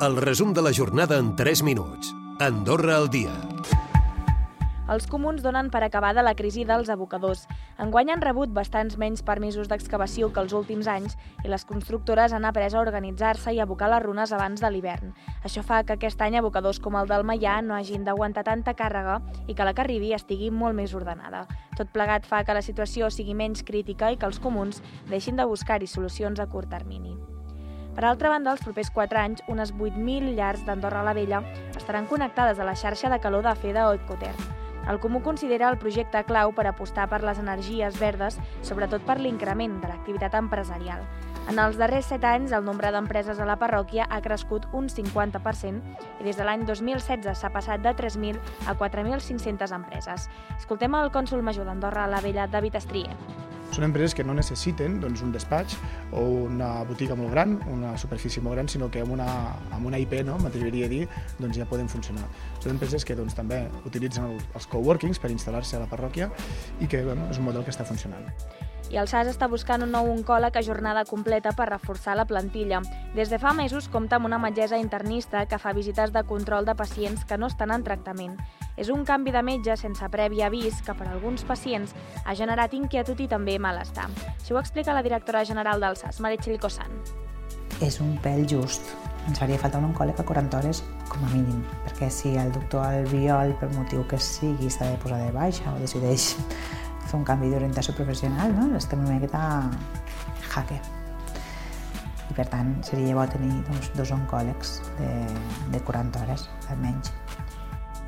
El resum de la jornada en 3 minuts. Andorra al dia. Els comuns donen per acabada la crisi dels abocadors. Enguany han rebut bastants menys permisos d'excavació que els últims anys i les constructores han après a organitzar-se i abocar les runes abans de l'hivern. Això fa que aquest any abocadors com el del Maià no hagin d'aguantar tanta càrrega i que la que arribi estigui molt més ordenada. Tot plegat fa que la situació sigui menys crítica i que els comuns deixin de buscar-hi solucions a curt termini. Per altra banda, els propers 4 anys, unes 8.000 llars d'Andorra la Vella estaran connectades a la xarxa de calor de fe d'Oikotern. El Comú considera el projecte clau per apostar per les energies verdes, sobretot per l'increment de l'activitat empresarial. En els darrers 7 anys, el nombre d'empreses a la parròquia ha crescut un 50% i des de l'any 2016 s'ha passat de 3.000 a 4.500 empreses. Escoltem el cònsul major d'Andorra a la Vella, David Estrier. Són empreses que no necessiten doncs, un despatx o una botiga molt gran, una superfície molt gran, sinó que amb una, amb una IP, no, m'atreviria a dir, doncs ja poden funcionar. Són empreses que doncs, també utilitzen el, els coworkings per instal·lar-se a la parròquia i que bueno, és un model que està funcionant i el SAS està buscant un nou oncòleg a jornada completa per reforçar la plantilla. Des de fa mesos compta amb una metgessa internista que fa visites de control de pacients que no estan en tractament. És un canvi de metge sense previ avís que per a alguns pacients ha generat inquietud i també malestar. Això ho explica la directora general del SAS, Meritxell Cossan. És un pèl just. Ens faria falta un oncòleg a 40 hores com a mínim, perquè si el doctor Albiol, per motiu que sigui, s'ha de posar de baixa o decideix fer un canvi d'orientació professional, no? estem una miqueta jaque. I per tant seria bo tenir doncs, dos oncòlegs de, de 40 hores, almenys.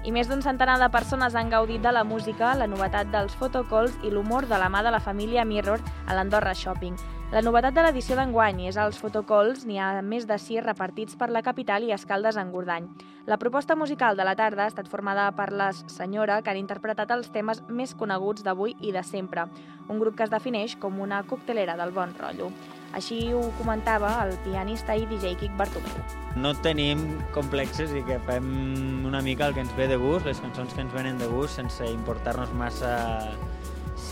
I més d'un centenar de persones han gaudit de la música, la novetat dels fotocalls i l'humor de la mà de la família Mirror a l'Andorra Shopping. La novetat de l'edició d'enguany és als fotocalls, n'hi ha més de sis repartits per la capital i escaldes en Gordany. La proposta musical de la tarda ha estat formada per les Senyora, que han interpretat els temes més coneguts d'avui i de sempre, un grup que es defineix com una coctelera del bon rotllo. Així ho comentava el pianista i DJ Quic Bartomeu. No tenim complexes i que fem una mica el que ens ve de gust, les cançons que ens venen de gust, sense importar-nos massa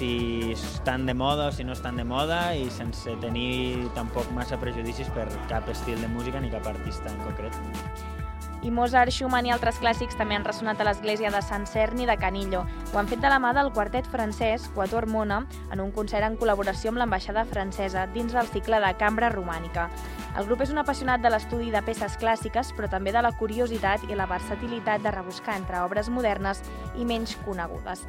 si estan de moda o si no estan de moda i sense tenir tampoc massa prejudicis per cap estil de música ni cap artista en concret. I Mozart, Schumann i altres clàssics també han ressonat a l'església de Sant Cerni de Canillo. Ho han fet de la mà del quartet francès Quatro Hormona en un concert en col·laboració amb l'ambaixada francesa dins del cicle de Cambra Romànica. El grup és un apassionat de l'estudi de peces clàssiques, però també de la curiositat i la versatilitat de rebuscar entre obres modernes i menys conegudes.